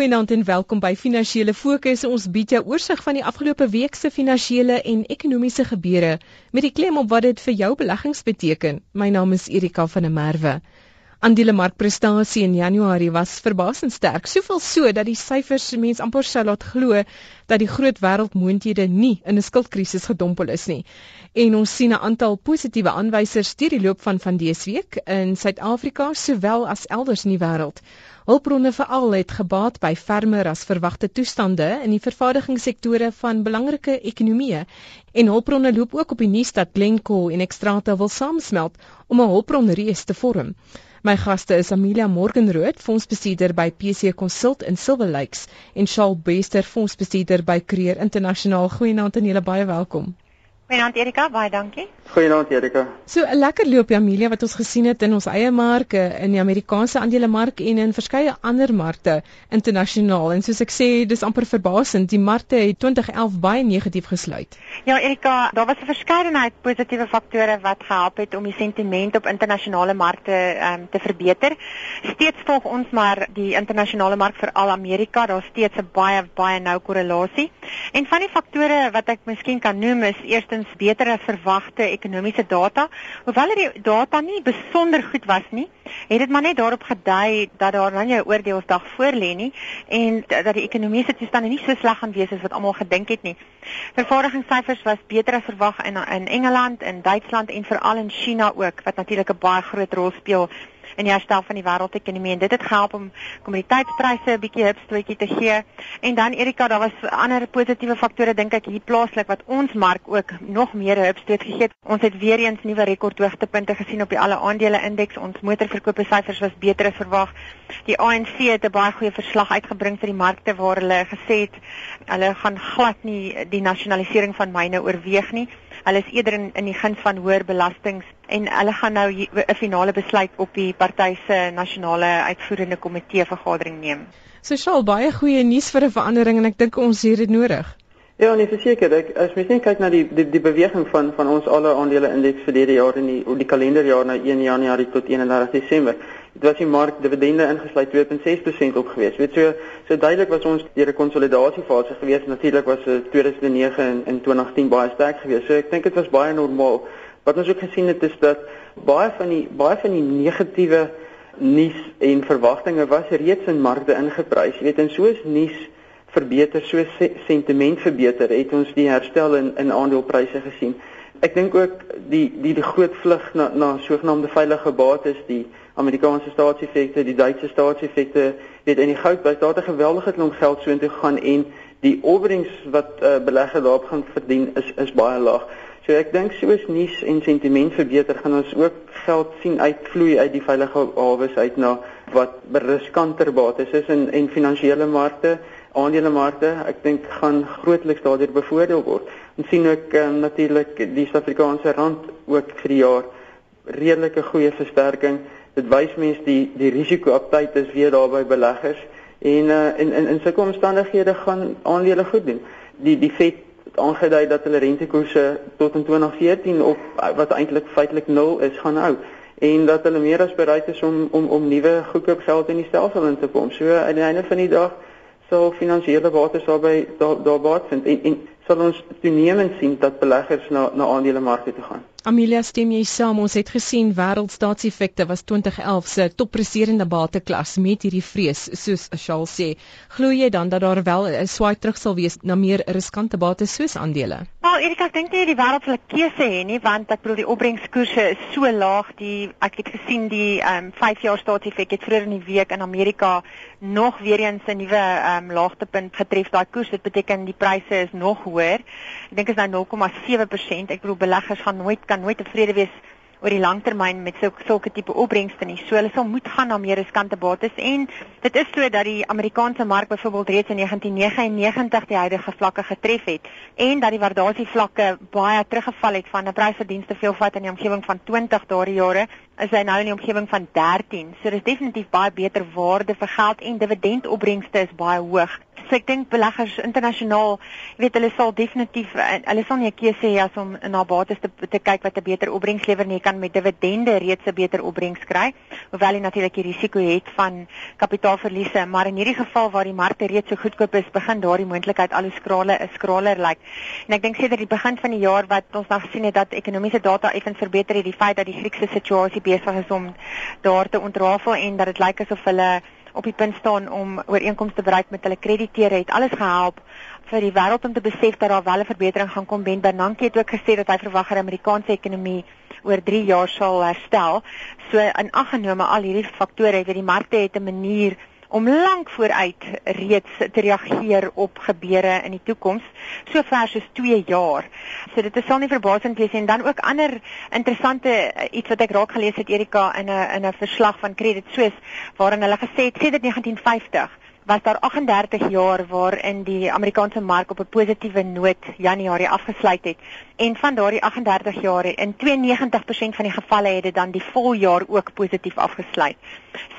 Goeienaand en welkom by Finansiële Fokus. Ons bied jou oorsig van die afgelope week se finansiële en ekonomiese gebeure met die klem op wat dit vir jou beleggings beteken. My naam is Erika van der Merwe. Aandelemarkprestasie in Januarie was verbasend sterk, soveel so dat die syfers mense amper sou laat glo dat die groot wêreldmoondhede nie in 'n skuldkrisis gedompel is nie. En ons sien 'n aantal positiewe aanwysers deur die loop van van dese week in Suid-Afrika sowel as elders in die wêreld. Hulpbronne veral het gebaat by fermer as verwagte toestande in die vervaardigingssektore van belangrike ekonomieë en hulpbronne loop ook op die nuus dat Glencore en Xstrata wil saamsmelt om 'n hulpbronreus te vorm. My gaste is Amelia Morgenrood, fondsbestuurder by PC Consult in Silver Lakes en Charles Bester, fondsbestuurder by Creer Internasionaal. Goeienaand en julle baie welkom. Goeienaand Erika, baie dankie. Goeienaand Erika. So 'n lekker loop Amelia wat ons gesien het in ons eie marke, in die Amerikaanse aandelemark en in verskeie ander markte internasionaal. En soos ek sê, dis amper verbasend, die markte het 2011 baie negatief gesluit. Ja Erika, daar was 'n verskeidenheid positiewe faktore wat gehelp het om die sentiment op internasionale markte um, te verbeter. Steeds volg ons maar die internasionale mark vir al Amerika, daar's steeds 'n baie baie nou korrelasie. En van die faktore wat ek miskien kan noem is eerstens tydens beter as verwagte ekonomiese data. Hoewel die data nie besonder goed was nie, het dit maar net daarop gedui dat daar dan jou oordeelsdag voor lê nie en dat die ekonomiese toestande nie so sleg gaan wees as wat almal gedink het nie. Vervaardigingssyfers was beter as verwag in in Engeland, in Duitsland en veral in China ook wat natuurlik 'n baie groot rol speel in die herstel van die wêreldekonomie en dit het gehelp om kommoditeitspryse 'n bietjie hupstootjie te gee. En dan Erika, daar was ander positiewe faktore dink ek hier plaaslik wat ons mark ook nog meer hupstoot gegee het. Ons het weer eens nuwe rekordhoogtepunte gesien op die alle aandele indeks. Ons motorverkope syfers was beter as verwag. Die ANC het 'n baie goeie verslag uitgebring vir die markte waar hulle gesê het hulle gaan glad nie die nasionalisering van myne oorweeg nie. Hulle is eerder in in die guns van hoër belastings en hulle gaan nou 'n finale besluit op die party se nasionale uitvoerende komitee vergadering neem. Sosiaal baie goeie nuus vir 'n verandering en ek dink ons het dit nodig. Ja, nee, verseker, ek as mens net kyk na die die, die beweging van van ons alle aandele indeks vir hierdie jaar in die die kalenderjaar na 1 Januarie tot 31 Desember dit was die mark dividende ingesluit 2.6% op gewees. Weet so so duidelik was ons deur 'n konsolidasiefase gewees. Natuurlik was 2009 en in 2010 baie sterk geweest. So ek dink dit was baie normaal. Wat ons ook gesien het is dat baie van die baie van die negatiewe nuus en verwagtinge was reeds in markte ingeprys. Jy weet en soos nuus verbeter, so sentiment verbeter, het ons die herstel in in aandelepryse gesien. Ek dink ook die die die groot vlug na na sogenaamde veilige bates, die Amerikaanse staatseffekte, die Duitse staatseffekte, weet in die goudprys daar 'n geweldige klomp geld so intoe gegaan en die opbrengs wat uh, beleggers daarop gaan verdien is is baie laag. So ek dink soos nuus en sentiment verbeter gaan ons ook geld sien uitvloei uit die veilige hawes uit na wat riskanter bates is in en finansiële markte, aandelemarkte. Ek dink gaan grootliks daardeur bevoordeel word. Ons sien ook um, natuurlik die Suid-Afrikaanse rand ook vir die jaar redelike goeie versterking dit wys mense die die risiko aptyd is weer daar by beleggers en uh, in in in sulke omstandighede gaan aandele goed doen. Die die Fed aangedui dat hulle rentekoerse tot in 2014 op wat eintlik feitelik 0 is gaan hou en dat hulle meer as bereid is om om om nuwe goedkoop geld in die stelsel in te kom. So aan die einde van die dag sal finansiële bates daarbey daar daar baat vind en, en sal ons toenemend sien dat beleggers na na aandelemarkte toe gaan. Amelia, stem jy saam? Ons het gesien wêreldstaatseffekte was 2011 se toppresterende bateklas met hierdie vrees, soos Charles sê. Glo jy dan dat daar wel 'n swaai terug sal wees na meer riskante bates soos aandele? Wel, Erika, ek dink nie die wêreld sal 'n keuse hê nie, want ek bedoel die opbrengskoerse is so laag. Die ek het gesien die ehm um, 5 jaar staatseffek het vroeër in die week in Amerika nog weer eens 'n nuwe ehm um, laagtepunt getref. Daai koers, dit beteken die pryse is nog hoër. Ek dink is nou 0,7%. Ek bedoel beleggers gaan nooit kan nooit tevrede wees oor die langtermyn met so sulke tipe opbrengste nie. So hulle sal moet gaan na meer riskante bates en dit is so dat die Amerikaanse mark byvoorbeeld reeds in 1999 die huidige vlakke getref het en dat die waardasievlakke baie teruggeval het van 'n prys vir dienste veelvat in die omgewing van 20 daardie jare is hy nou in die omgewing van 13. So dis definitief baie beter waarde vir geld en dividendopbrengste is baie hoog. So ek dink beleggers internasionaal, jy weet hulle sal definitief eh, hulle sal nie 'n keuse hê as om na bates te te kyk wat 'n beter opbrengs lewer nie. Jy kan met dividende reeds 'n beter opbrengs kry, hoewel jy natuurlik die risiko het van kapitaalverliese, maar in hierdie geval waar die markte reeds so goedkoop is, begin daardie moontlikheid al hoe skraler is skraler lyk. Like. En ek dink sedert die begin van die jaar wat ons nou gesien het dat ekonomiese data effens verbeter het, die feit dat die Griekse situasie besig is om daar te ontrafel en dat dit lyk asof hulle op die punt staan om ooreenkomste te bereik met hulle krediteure het alles gehelp vir die wêreld om te besef dat daar wel 'n verbetering gaan kom. Ben Bernanke het ook gesê dat hy verwag dat die Amerikaanse ekonomie oor 3 jaar sal herstel. So in ag genome al hierdie faktore het die markte het 'n manier om lank vooruit reeds te reageer op gebeure in die toekoms, so ver soos 2 jaar. So dit is sal nie verbasend wees en dan ook ander interessante eh, iets wat ek raak gelees het Erika in 'n in 'n verslag van Credit Suisse waarin hulle gesê het sedert 1950 was daar 38 jaar waarin die Amerikaanse mark op 'n positiewe noot Januarie afgesluit het en van daardie 38 jaar in 92% van die gevalle het dit dan die voljaar ook positief afgesluit.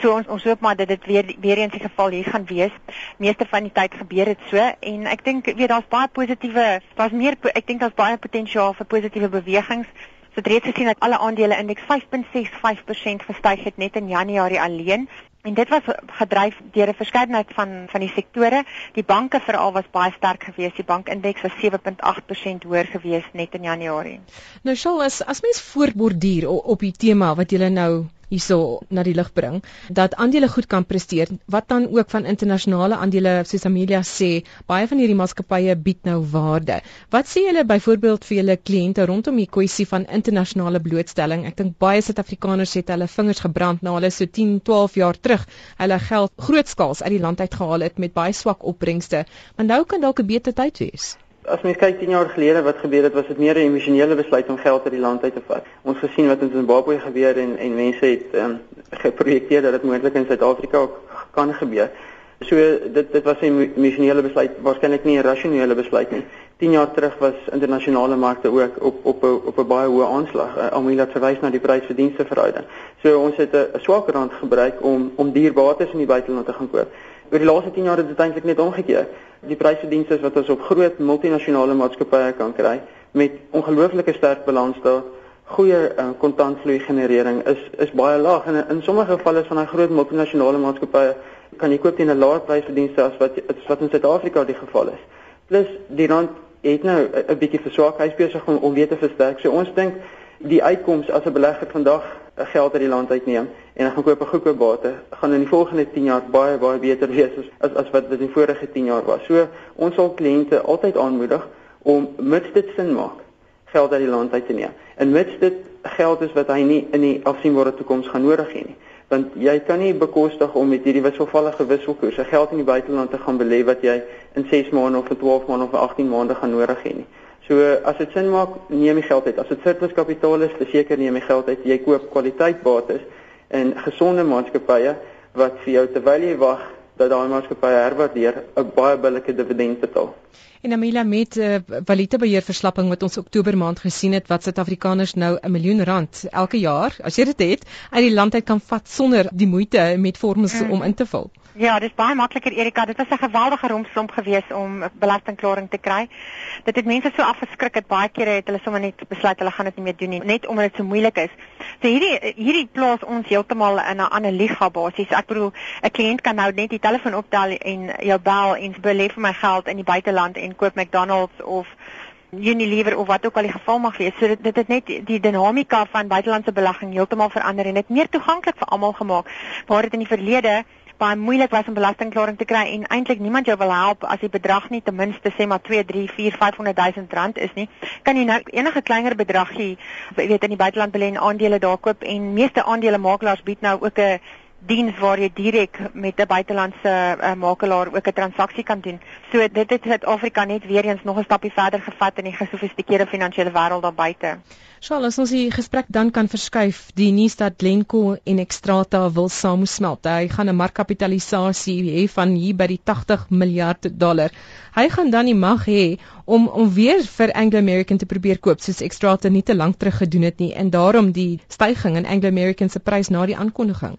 So ons ons hoop maar dat dit weer weer eens die geval hier gaan wees. Meeste van die tyd gebeur dit so en ek dink weet daar's baie positiewe daar's meer ek dink daar's baie potensiaal vir positiewe bewegings. So dit reeds gesien dat alle aandele indeks 5.65% gestyg het net in Januarie alleen. En dit was gedryf deur 'n verskeidenheid van van die sektore. Die banke veral was baie sterk geweest. Die bankindeks was 7.8% hoër geweest net in Januarie. Nou sal as as mens voortborduur op die tema wat jy nou hierso na die lig bring dat aandele goed kan presteer. Wat dan ook van internasionale aandele soos Amelia sê baie van hierdie maatskappye bied nou waarde. Wat sê julle byvoorbeeld vir julle kliënte rondom die kwessie van internasionale blootstelling? Ek dink baie suid-afrikaners het hulle vingers gebrand na hulle so 10 12 jaar terug hulle geld grootskaals uit die land uit gehaal het met baie swak opbrengste. Maar nou kan dalk 'n beter tyd wees As mens kyk 10 jaar gelede wat gebeur het, was dit meer 'n emosionele besluit om geld uit die land uit te vat. Ons gesien wat in Zimbabwe gebeur en en mense het um, geprojekteer dat dit moontlik in Suid-Afrika ook kan gebeur. So dit dit was 'n emosionele besluit, waarskynlik nie 'n rasionele besluit nie. 10 jaar terug was internasionale markte ook op op 'n op 'n baie hoë aanslag. Uh, Almal het verwys na die prys-verdienste verhouding. So ons het 'n swak rand gebruik om om dierbates in die buiteland te gaan koop. Oor die laaste 10 jaar het dit eintlik net omgekeer. Die prysverdienste wat ons op groot multinasjonale maatskappye kan kry met ongelooflike sterk balansstaat, goeie uh, kontantvloei generering is is baie laag en in sommige gevalle van daai groot multinasjonale maatskappye kan jy koop teen 'n laer prysverdienste as wat as wat in Suid-Afrika die geval is. Plus die rand het nou 'n bietjie verswak, hy's besig om om weer te versterk. So ons dink die uitkoms as 'n belegger vandag geld uit die land uitneem en dan gaan koop 'n goedkoop bate, gaan in die volgende 10 jaar baie baie beter wees as as, as wat dit in die vorige 10 jaar was. So ons sal kliënte altyd aanmoedig om mits dit sin maak geld uit die land uit te neem. En mits dit geld is wat hy nie in die afsienbare toekoms gaan nodig hê nie. Want jy kan nie bekostig om met hierdie wisselvallige wisselkoerse geld in die buiteland te gaan belê wat jy in 6 maande of 12 maande of 18 maande gaan nodig hê nie. So as dit sin maak, neem jy geld uit. As dit surplus kapitaal is, verseker neem jy geld uit. Jy koop kwaliteit bates in gesonde maatskappye wat vir jou terwyl jy wag dat daai maatskappye herwaardeer 'n baie billike dividend betaal. En Amelia met uh, valutebeheer verslapping wat ons Oktober maand gesien het wat Suid-Afrikaners nou 'n miljoen rand elke jaar, as jy dit het, uit die land uit kan vat sonder die moeite met vorms mm. om in te vul. Ja, dit is baie makliker Erika. Dit was 'n geweldige rompslomp geweest om belastingklaring te kry. Dit het mense so afgeskrik het baie kere het hulle sommer net besluit hulle gaan dit nie meer doen nie, net omdat dit so moeilik is. So hierdie hierdie plaas ons heeltemal in 'n ander liga basies. Ek bedoel, 'n kliënt kan nou net die telefoon optel en jou bel en belê vir my geld in die buiteland en koop McDonald's of Unilever of wat ook al die geval mag wees. So dit dit het net die dinamika van buitelandse belegging heeltemal verander en dit meer toeganklik vir almal gemaak. Waar dit in die verlede baie moeilik was om belastingklaring te kry en eintlik niemand jou wil help as die bedrag nie ten minste sê maar 2, 3, 4, 500 000 rand is nie. Kan jy nou enige kleiner bedragie weet in die buiteland belê en aandele daar koop en meeste aandelemakelaars bied nou ook 'n diens waar jy direk met 'n buitelandse uh, makelaar ook 'n transaksie kan doen. So dit het Suid-Afrika net weer eens nog 'n stapie verder gevat in die gesofistikeerde finansiële wêreld daar buite. Charles, ons die gesprek dan kan verskuif. Die nuus dat Glencore en Xstrata wil saamsmelt. Hy gaan 'n markkapitalisasie hê van hier by die 80 miljard dollar. Hy gaan dan die mag hê om om weer vir Anglo American te probeer koop soos Xstrata nie te lank terug gedoen het nie en daarom die stygings in Anglo American se prys na die aankondiging.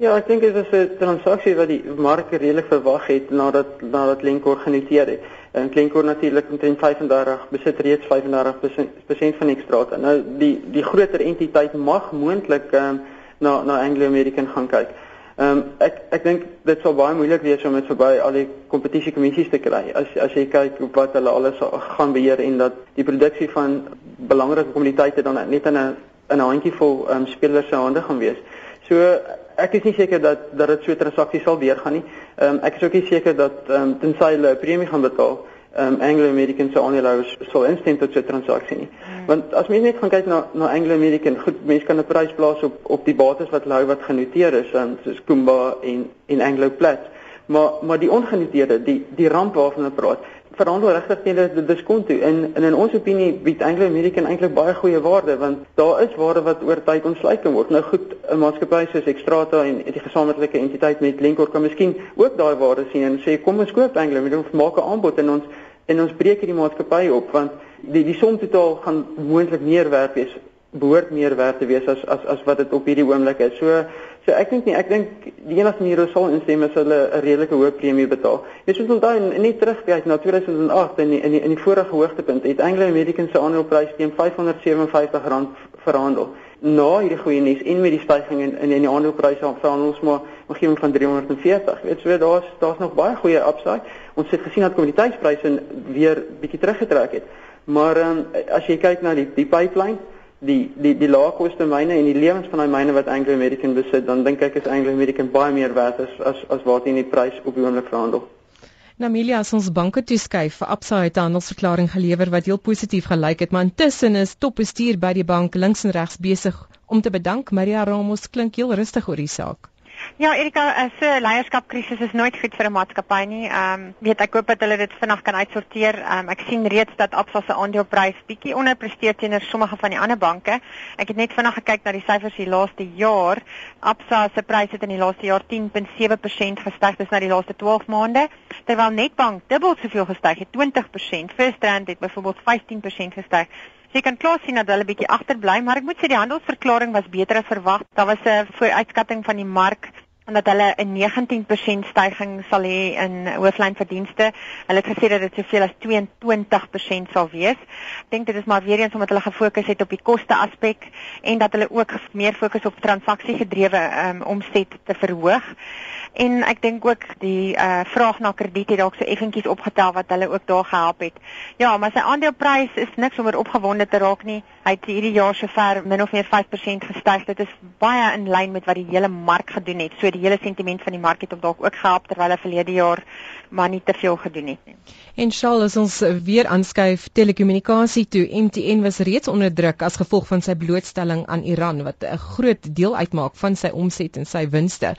Ja, ek dink dit was 'n transaksie wat die mark redelik verwag het nadat nadat Glencore genoteer het. En Glencore natuurlik omtrent 35 besit reeds 35% van die ekstraat. Nou die die groter entiteit mag moontlik um, na na Anglo American gaan kyk. Ehm um, ek ek dink dit sal baie moeilik wees om dit verby al die kompetisiekommissies te kry. As as jy kyk op wat hulle alles gaan beheer en dat die produksie van belangrike kommoditeite dan net in 'n 'n handjievol ehm um, spelers se hande gaan wees. So ek is nie seker dat dat dit so 'n transaksie sal weergaan nie. Ehm um, ek is ook nie seker dat ehm um, tensy hulle 'n premie gaan betaal, ehm um, Anglo American se aandeelhouers sal instem tot so 'n transaksie nie. Hmm. Want as mens net gaan kyk na na Anglo American, goed, mense kan 'n prys plaas op op die bates wat hulle wat genoteer is, um, soos Kumba en en Anglo Plat. Maar maar die ongenoteerde, die die ramp waarvan hulle praat, regtig teen die diskonto en, en in ons opinie bied Anglo American eintlik baie goeie waarde want daar is waarde wat oor tyd ontsluit kan word. Nou goed, 'n maatskappy soos Xstrata en die gesamentlike entiteit met Glencore kan miskien ook daai waarde sien en sê kom ons koop Anglo, ons maak 'n aanbod en ons en ons breek hierdie maatskappy op want die die som totaal gaan moontlik meer werd wees behoort meer werd te wees as as as wat dit op hierdie oomblik is. So so ek dink nie, ek dink die enigste manier hoe sal instem is hulle 'n redelike hoë premie betaal. Jy moet onthou net terugkyk na 2008 in die, in die, in die vorige hoogtepunt het Anglo American se aandeleprys teen R557 verhandel. Nou hierdie goeie nuus en met die stygings in in, in die aandelepryse van verhandel ons maar omgewing van 340. Weet jy, daar's daar's nog baie goeie upside. Ons het gesien dat kommoditeitspryse weer bietjie teruggetrek het. Maar um, as jy kyk na die die pipeline die die die laagkoste myne en die lewens van daai myne wat Anglo American besit, dan dink ek is Anglo American baie meer werd as as as wat in die prys op die oomblik verhandel. Namilia as ons banke toeskuif vir Absa het 'n handelsverklaring gelewer wat heel positief gelyk het, maar intussen is topbestuur by die bank links en regs besig om te bedank. Maria Ramos klink heel rustig oor die saak. Ja, Erika, eh, so leierskapkrisis is nooit goed vir 'n maatskappy nie. Ehm um, weet ek hoop dat hulle dit vinnig kan uitsorteer. Ehm um, ek sien reeds dat Absa se aandeleprys bietjie onderpresteer teenoor sommige van die ander banke. Ek het net vinnig gekyk na die syfers die laaste jaar. Absa se prys het in die laaste jaar 10.7% gestyg, dis na die laaste 12 maande, terwyl Nedbank dubbel soveel gestyg het, 20%. First Rand het byvoorbeeld 15% gestyg. So jy kan klaar sien dat hulle bietjie agterbly, maar ek moet sê die handelsverklaring was beter as verwag. Daar was 'n vooruitskatting van die mark en dat hulle 'n 19% stygings sal hê in hooflynverdienste. Hulle het gesê dat dit soveel as 22% sal wees. Ek dink dit is maar weer eens omdat hulle gefokus het op die koste aspek en dat hulle ook meer fokus op transaksiegedrewe um, omset te verhoog en ek dink ook die uh vraag na krediet het dalk so effentjies opgetel wat hulle ook daar gehelp het. Ja, maar sy aandeleprys is niks om oor opgewonde te raak nie. Hy het hierdie jaar sover min of meer 5% gestyg. Dit is baie in lyn met wat die hele mark gedoen het. So die hele sentiment van die mark het hom dalk ook gehelp terwyl hy verlede jaar maar nie te veel gedoen het nie. En Charles, ons weer aanskuif telekommunikasie toe. MTN was reeds onder druk as gevolg van sy blootstelling aan Iran wat 'n groot deel uitmaak van sy omset en sy winste.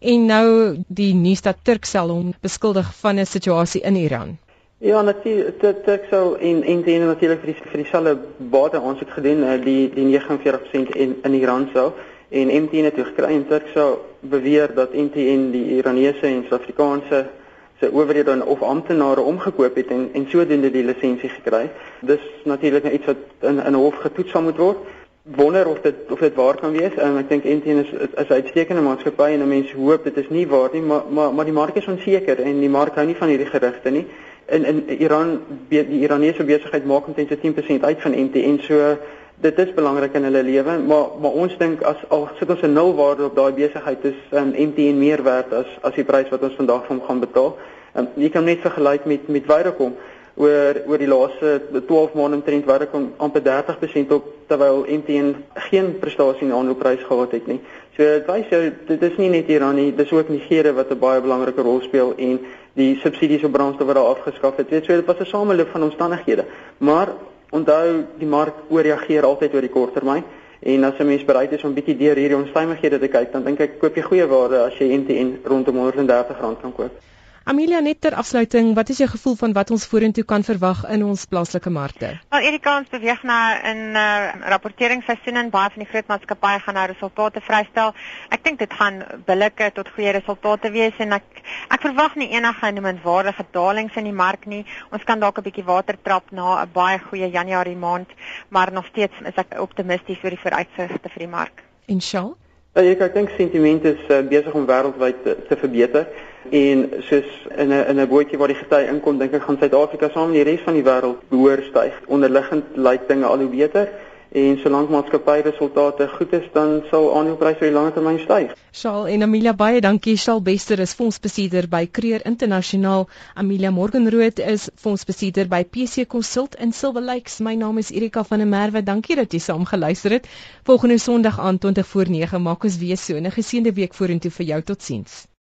En nou die nuus dat Turkcell hom beskuldig van 'n situasie in Iran. Ja, natuurlik Turkcell en MTN natuurlik vir die vir dieselfde bate ons het gedoen eh, die die 49% in in Iran sou en MTN het gekry en Turkcell beweer dat MTN die Iranese en Suid-Afrikaanse se owerhede of amptenare omgekoop het en en sodoende die lisensie gekry. Dis natuurlik net iets wat in in hof getoets sal moet word. Wonder of dit of dit waar kan wees. Um, ek dink MTN is is 'n uitstekende maatskappy en mense hoop dit is nie waar nie, maar maar maar die mark is onseker en die mark hou nie van hierdie gerugte nie. In in Iran die Iranese besigheid maak omtrent 10% uit van MTN so dit is belangrik in hulle lewe, maar maar ons dink as al sit ons 'n nul waarde op daai besigheid is um, MTN meer werd as as die prys wat ons vandag vir hom gaan betaal. Um, jy kan net vergelyk met met Vodacom oor oor die laaste 12 maande omtrent Vodacom amper 30% op terwyl MTN geen prestasie in aanloopprys gehad het nie. So dit wys jou dit is nie net Iran nie, dis ook Nigerië wat 'n baie belangrike rol speel en die subsidies op brandstof wat daar afgeskaf het. Weet so, dit was 'n sameloop van omstandighede. Maar onthou die mark ooreageer altyd oor die kort termyn en as 'n mens bereid is om bietjie deur hierdie onstuimighede te kyk dan dink ek koop jy goeie waarde as jy NTN rondom R130 kan koop. Amelia net ter afsluiting, wat is jou gevoel van wat ons vorentoe kan verwag in ons plaaslike markte? Wel, Erika, ons beweeg na 'n uh, rapporteringsseisoen en baie van die groot maatskappye gaan nou resultate vrystel. Ek dink dit gaan billike tot goeie resultate wees en ek ek verwag nie enige noemenswaardige dalings in die mark nie. Ons kan dalk 'n bietjie water trap na 'n baie goeie Januarie maand, maar nog steeds is ek optimisties oor die vooruitsigte vir die mark. Inshallah. Ja, ek, ek dink sentiment is uh, besig om wêreldwyd te, te verbeter en soos in 'n in 'n bootjie waar die gety inkom, dink ek gaan Suid-Afrika saam met die res van die wêreld behoor styg. Onderliggend lyk dinge al hoe beter en solank maatskappy resultate goed is, dan sal aandelepryse vir die langer termyn styg. Shaal en Amelia baie dankie. Shaal Bester is fondsbestuurder by Creer Internasionaal. Amelia Morgenrood is fondsbestuurder by PC Consult in Silver Lakes. My naam is Erika van der Merwe. Dankie dat jy saam geluister het. Volgende Sondag aand 20 voor 9 maak ons weer so 'n geseënde week vorentoe vir jou. Totsiens.